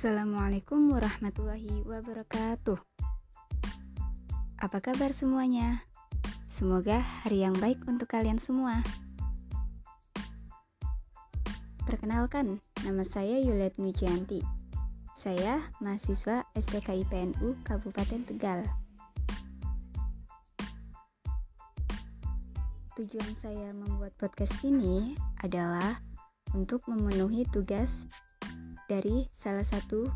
Assalamualaikum warahmatullahi wabarakatuh. Apa kabar semuanya? Semoga hari yang baik untuk kalian semua. Perkenalkan, nama saya Yuliat Mijianti. Saya mahasiswa STK IPNU Kabupaten Tegal. Tujuan saya membuat podcast ini adalah untuk memenuhi tugas dari salah satu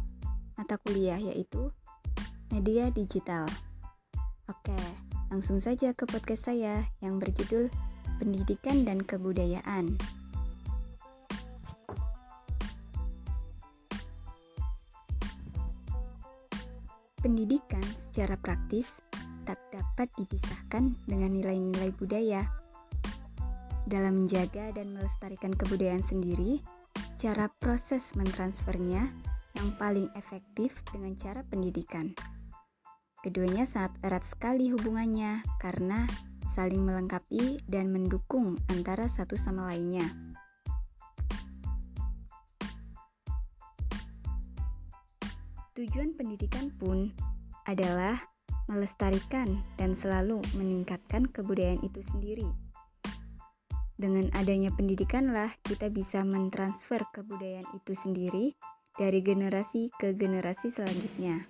mata kuliah yaitu media digital. Oke, langsung saja ke podcast saya yang berjudul Pendidikan dan Kebudayaan. Pendidikan secara praktis tak dapat dipisahkan dengan nilai-nilai budaya. Dalam menjaga dan melestarikan kebudayaan sendiri, cara proses mentransfernya yang paling efektif dengan cara pendidikan. Keduanya sangat erat sekali hubungannya karena saling melengkapi dan mendukung antara satu sama lainnya. Tujuan pendidikan pun adalah melestarikan dan selalu meningkatkan kebudayaan itu sendiri. Dengan adanya pendidikanlah kita bisa mentransfer kebudayaan itu sendiri dari generasi ke generasi selanjutnya.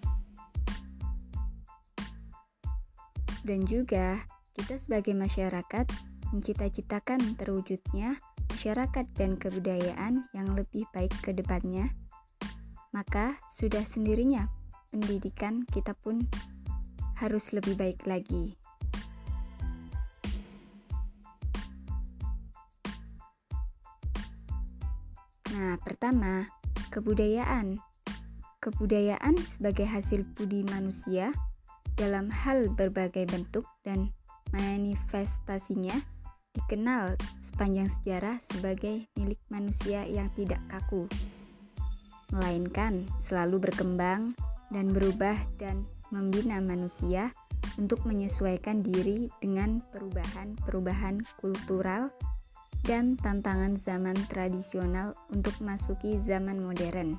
Dan juga kita sebagai masyarakat mencita-citakan terwujudnya masyarakat dan kebudayaan yang lebih baik ke depannya, maka sudah sendirinya pendidikan kita pun harus lebih baik lagi. Nah, pertama, kebudayaan. Kebudayaan sebagai hasil budi manusia dalam hal berbagai bentuk dan manifestasinya dikenal sepanjang sejarah sebagai milik manusia yang tidak kaku, melainkan selalu berkembang dan berubah dan membina manusia untuk menyesuaikan diri dengan perubahan-perubahan kultural dan tantangan zaman tradisional untuk masuki zaman modern.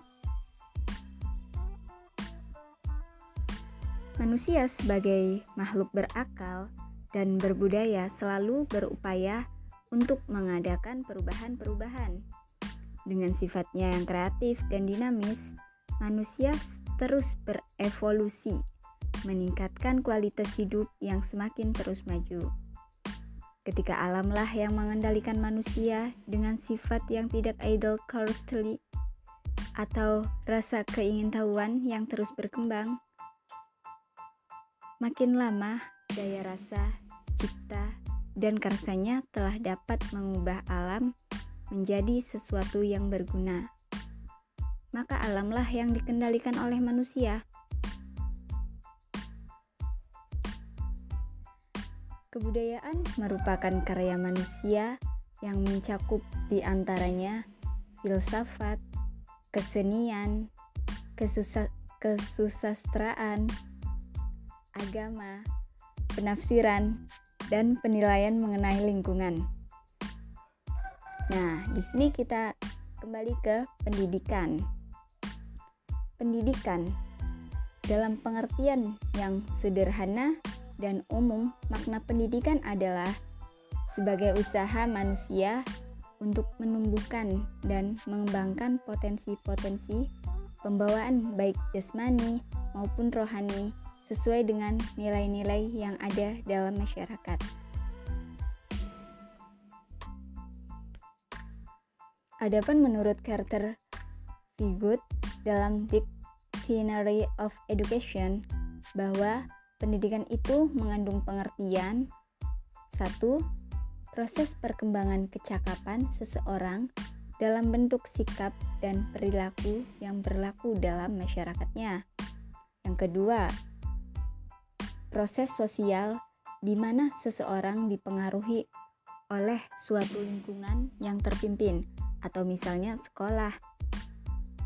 Manusia sebagai makhluk berakal dan berbudaya selalu berupaya untuk mengadakan perubahan-perubahan. Dengan sifatnya yang kreatif dan dinamis, manusia terus berevolusi, meningkatkan kualitas hidup yang semakin terus maju. Ketika alamlah yang mengendalikan manusia dengan sifat yang tidak idle curiosity atau rasa keingintahuan yang terus berkembang, Makin lama, daya rasa, cipta, dan karsanya telah dapat mengubah alam menjadi sesuatu yang berguna. Maka alamlah yang dikendalikan oleh manusia. Kebudayaan merupakan karya manusia yang mencakup di antaranya filsafat, kesenian, kesusa kesusastraan, agama, penafsiran, dan penilaian mengenai lingkungan. Nah, di sini kita kembali ke pendidikan. Pendidikan dalam pengertian yang sederhana dan umum, makna pendidikan adalah sebagai usaha manusia untuk menumbuhkan dan mengembangkan potensi-potensi pembawaan baik jasmani maupun rohani sesuai dengan nilai-nilai yang ada dalam masyarakat. Adapun menurut Carter Vigut dalam Dictionary of Education bahwa pendidikan itu mengandung pengertian satu proses perkembangan kecakapan seseorang dalam bentuk sikap dan perilaku yang berlaku dalam masyarakatnya. Yang kedua, proses sosial di mana seseorang dipengaruhi oleh suatu lingkungan yang terpimpin atau misalnya sekolah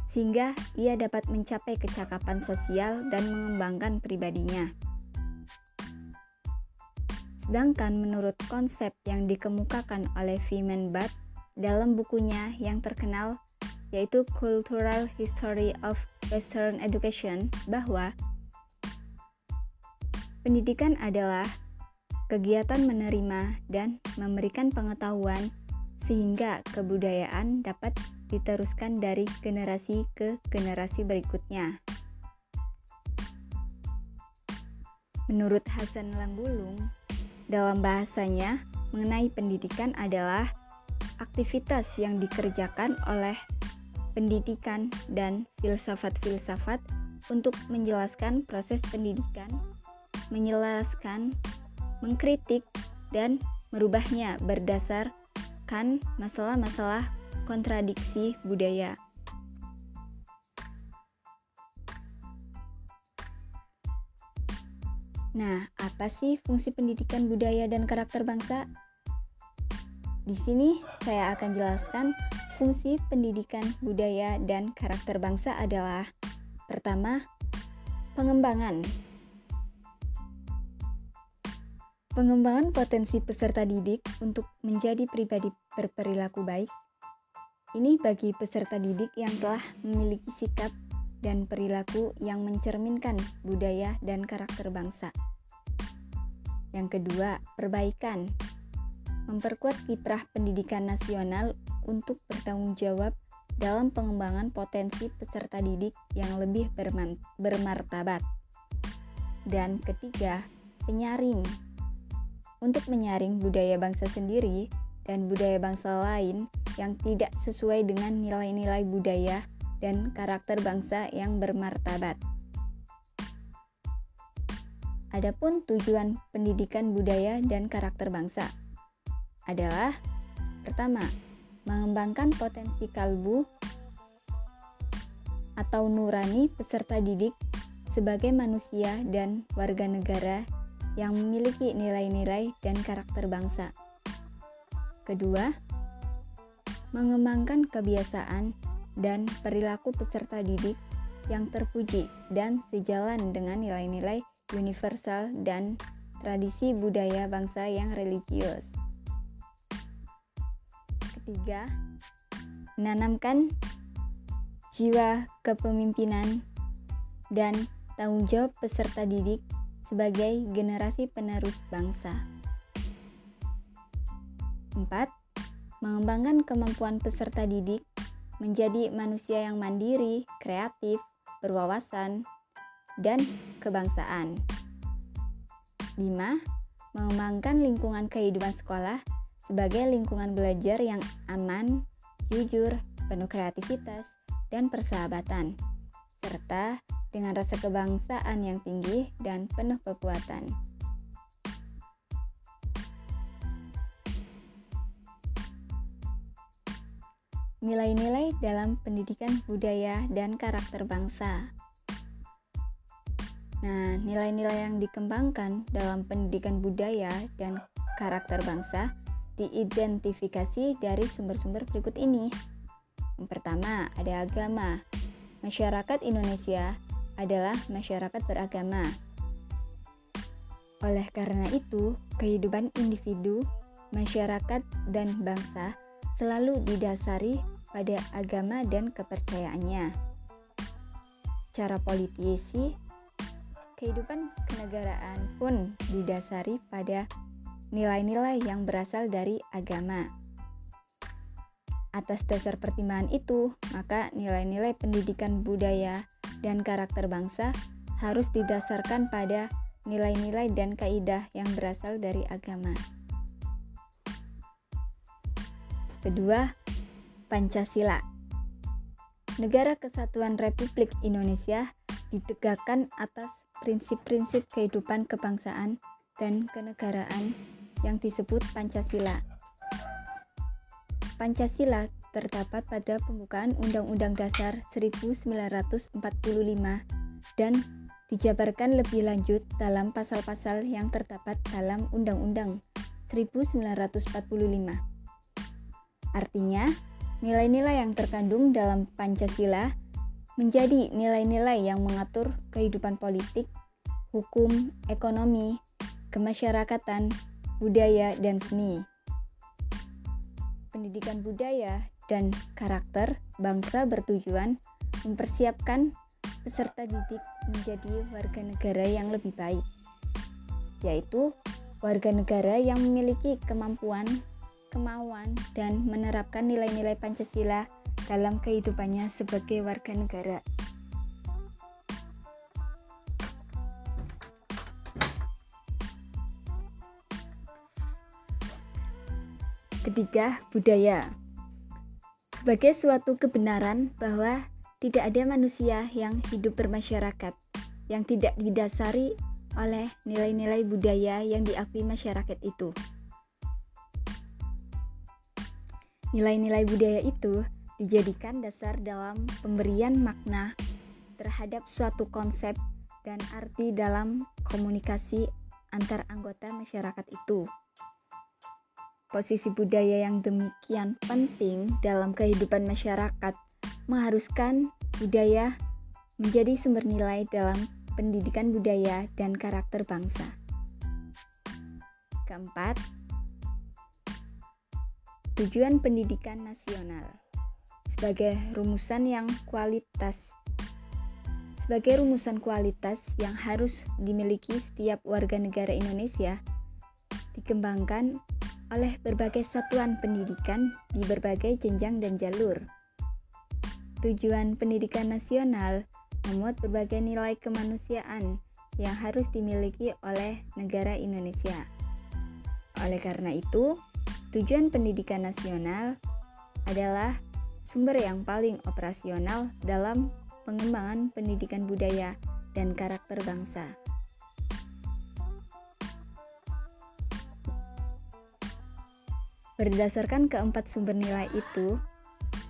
sehingga ia dapat mencapai kecakapan sosial dan mengembangkan pribadinya. Sedangkan menurut konsep yang dikemukakan oleh Feynman Butt dalam bukunya yang terkenal yaitu Cultural History of Western Education, bahwa pendidikan adalah kegiatan menerima dan memberikan pengetahuan sehingga kebudayaan dapat diteruskan dari generasi ke generasi berikutnya. Menurut Hasan Langgulung, dalam bahasanya mengenai pendidikan adalah aktivitas yang dikerjakan oleh pendidikan dan filsafat-filsafat untuk menjelaskan proses pendidikan, menjelaskan, mengkritik, dan merubahnya berdasarkan masalah-masalah kontradiksi budaya. Nah, apa sih fungsi pendidikan budaya dan karakter bangsa? Di sini saya akan jelaskan fungsi pendidikan budaya dan karakter bangsa adalah pertama, pengembangan. Pengembangan potensi peserta didik untuk menjadi pribadi berperilaku baik. Ini bagi peserta didik yang telah memiliki sikap dan perilaku yang mencerminkan budaya dan karakter bangsa. Yang kedua, perbaikan memperkuat kiprah pendidikan nasional untuk bertanggung jawab dalam pengembangan potensi peserta didik yang lebih bermartabat. Dan ketiga, penyaring. Untuk menyaring budaya bangsa sendiri dan budaya bangsa lain yang tidak sesuai dengan nilai-nilai budaya dan karakter bangsa yang bermartabat. Adapun tujuan pendidikan budaya dan karakter bangsa adalah pertama, mengembangkan potensi kalbu atau nurani peserta didik sebagai manusia dan warga negara yang memiliki nilai-nilai dan karakter bangsa. Kedua, mengembangkan kebiasaan dan perilaku peserta didik yang terpuji dan sejalan dengan nilai-nilai universal dan tradisi budaya bangsa yang religius. Ketiga, menanamkan jiwa kepemimpinan dan tanggung jawab peserta didik sebagai generasi penerus bangsa. Empat, mengembangkan kemampuan peserta didik menjadi manusia yang mandiri, kreatif, berwawasan, dan kebangsaan. 5. Mengembangkan lingkungan kehidupan sekolah sebagai lingkungan belajar yang aman, jujur, penuh kreativitas, dan persahabatan, serta dengan rasa kebangsaan yang tinggi dan penuh kekuatan. Nilai-nilai dalam pendidikan budaya dan karakter bangsa. Nah, nilai-nilai yang dikembangkan dalam pendidikan budaya dan karakter bangsa diidentifikasi dari sumber-sumber berikut ini. Yang pertama, ada agama. Masyarakat Indonesia adalah masyarakat beragama. Oleh karena itu, kehidupan individu, masyarakat, dan bangsa selalu didasari pada agama dan kepercayaannya. Cara politisi, kehidupan kenegaraan pun didasari pada nilai-nilai yang berasal dari agama. Atas dasar pertimbangan itu, maka nilai-nilai pendidikan budaya dan karakter bangsa harus didasarkan pada nilai-nilai dan kaidah yang berasal dari agama. Kedua, Pancasila. Negara Kesatuan Republik Indonesia ditegakkan atas prinsip-prinsip kehidupan kebangsaan dan kenegaraan yang disebut Pancasila. Pancasila terdapat pada pembukaan Undang-Undang Dasar 1945 dan dijabarkan lebih lanjut dalam pasal-pasal yang terdapat dalam Undang-Undang 1945. Artinya, nilai-nilai yang terkandung dalam Pancasila menjadi nilai-nilai yang mengatur kehidupan politik, hukum, ekonomi, kemasyarakatan, budaya, dan seni. Pendidikan budaya dan karakter bangsa bertujuan mempersiapkan peserta didik menjadi warga negara yang lebih baik, yaitu warga negara yang memiliki kemampuan, kemauan, dan menerapkan nilai-nilai Pancasila dalam kehidupannya sebagai warga negara. Ketiga, budaya. Sebagai suatu kebenaran bahwa tidak ada manusia yang hidup bermasyarakat yang tidak didasari oleh nilai-nilai budaya yang diakui masyarakat itu. Nilai-nilai budaya itu dijadikan dasar dalam pemberian makna terhadap suatu konsep dan arti dalam komunikasi antar anggota masyarakat itu. Posisi budaya yang demikian penting dalam kehidupan masyarakat mengharuskan budaya menjadi sumber nilai dalam pendidikan budaya dan karakter bangsa. Keempat, tujuan pendidikan nasional sebagai rumusan yang kualitas sebagai rumusan kualitas yang harus dimiliki setiap warga negara Indonesia dikembangkan oleh berbagai satuan pendidikan di berbagai jenjang dan jalur. Tujuan pendidikan nasional memuat berbagai nilai kemanusiaan yang harus dimiliki oleh negara Indonesia. Oleh karena itu, tujuan pendidikan nasional adalah sumber yang paling operasional dalam pengembangan pendidikan budaya dan karakter bangsa. Berdasarkan keempat sumber nilai itu,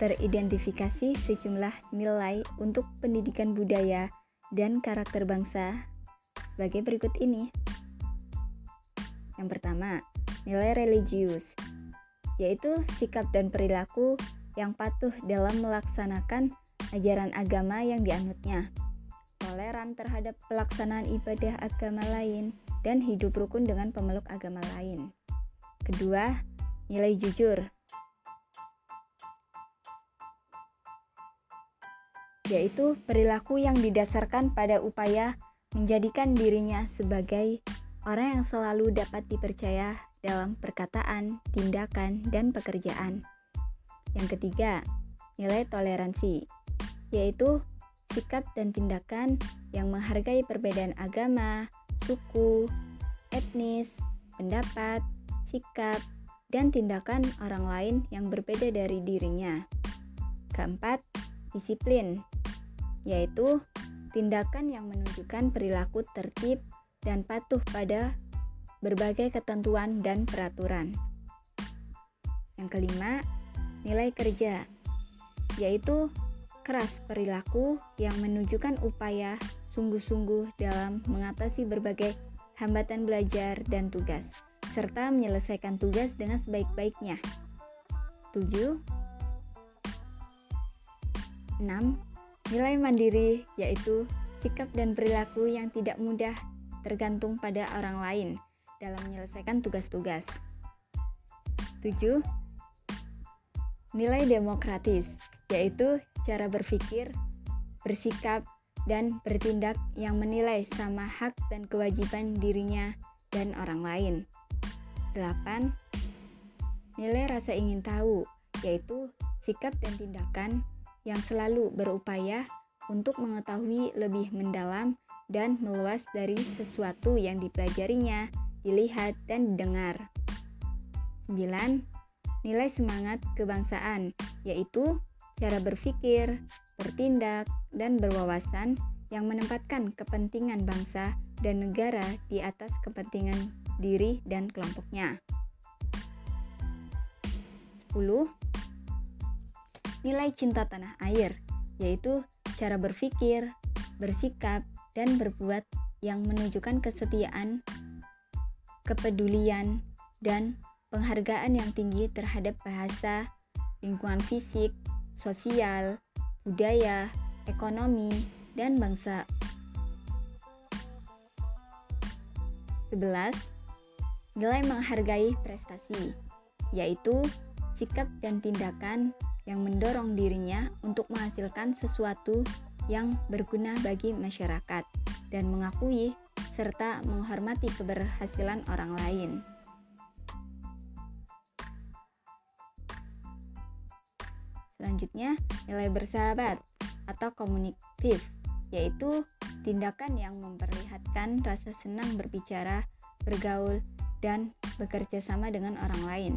teridentifikasi sejumlah nilai untuk pendidikan budaya dan karakter bangsa sebagai berikut ini. Yang pertama, nilai religius, yaitu sikap dan perilaku yang patuh dalam melaksanakan ajaran agama yang dianutnya, toleran terhadap pelaksanaan ibadah agama lain, dan hidup rukun dengan pemeluk agama lain. Kedua, Nilai jujur yaitu perilaku yang didasarkan pada upaya menjadikan dirinya sebagai orang yang selalu dapat dipercaya dalam perkataan, tindakan, dan pekerjaan. Yang ketiga, nilai toleransi, yaitu sikap dan tindakan yang menghargai perbedaan agama, suku, etnis, pendapat, sikap, dan tindakan orang lain yang berbeda dari dirinya. Keempat, disiplin, yaitu tindakan yang menunjukkan perilaku tertib dan patuh pada berbagai ketentuan dan peraturan. Yang kelima, nilai kerja, yaitu keras perilaku yang menunjukkan upaya sungguh-sungguh dalam mengatasi berbagai hambatan belajar dan tugas serta menyelesaikan tugas dengan sebaik-baiknya. 7. 6. Nilai mandiri yaitu sikap dan perilaku yang tidak mudah tergantung pada orang lain dalam menyelesaikan tugas-tugas. 7. Nilai demokratis yaitu cara berpikir, bersikap, dan bertindak yang menilai sama hak dan kewajiban dirinya dan orang lain. 8. Nilai rasa ingin tahu, yaitu sikap dan tindakan yang selalu berupaya untuk mengetahui lebih mendalam dan meluas dari sesuatu yang dipelajarinya, dilihat, dan didengar. 9. Nilai semangat kebangsaan, yaitu cara berpikir, bertindak, dan berwawasan yang menempatkan kepentingan bangsa dan negara di atas kepentingan diri dan kelompoknya. 10. Nilai cinta tanah air, yaitu cara berpikir, bersikap, dan berbuat yang menunjukkan kesetiaan, kepedulian, dan penghargaan yang tinggi terhadap bahasa, lingkungan fisik, sosial, budaya, ekonomi, dan bangsa. 11. Nilai menghargai prestasi, yaitu sikap dan tindakan yang mendorong dirinya untuk menghasilkan sesuatu yang berguna bagi masyarakat dan mengakui serta menghormati keberhasilan orang lain. Selanjutnya, nilai bersahabat atau komunikatif, yaitu tindakan yang memperlihatkan rasa senang berbicara, bergaul, dan bekerja sama dengan orang lain.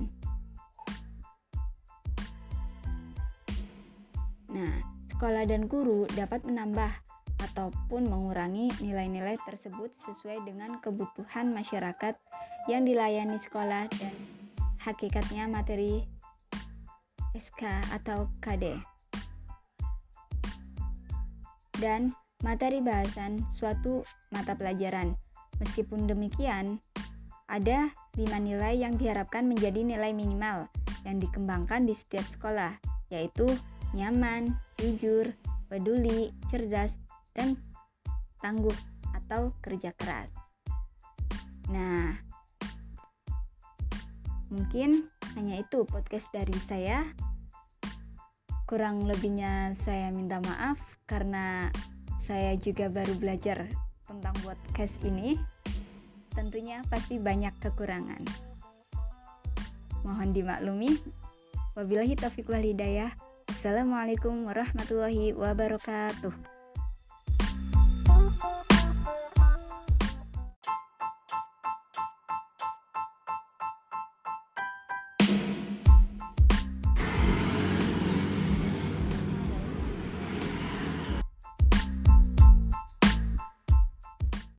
Nah, sekolah dan guru dapat menambah ataupun mengurangi nilai-nilai tersebut sesuai dengan kebutuhan masyarakat yang dilayani sekolah dan hakikatnya materi SK atau KD. Dan materi bahasan suatu mata pelajaran. Meskipun demikian, ada lima nilai yang diharapkan menjadi nilai minimal yang dikembangkan di setiap sekolah, yaitu nyaman, jujur, peduli, cerdas, dan tangguh atau kerja keras. Nah, mungkin hanya itu podcast dari saya. Kurang lebihnya saya minta maaf karena saya juga baru belajar tentang podcast ini. Tentunya pasti banyak kekurangan. Mohon dimaklumi. Wabillahi taufiq wal hidayah. Assalamualaikum warahmatullahi wabarakatuh.